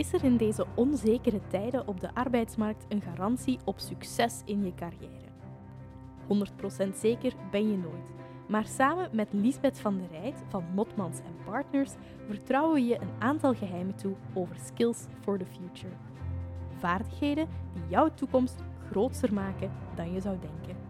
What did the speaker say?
is er in deze onzekere tijden op de arbeidsmarkt een garantie op succes in je carrière. 100% zeker ben je nooit. Maar samen met Lisbeth van der Rijt van Motmans Partners vertrouwen we je een aantal geheimen toe over skills for the future. Vaardigheden die jouw toekomst groter maken dan je zou denken.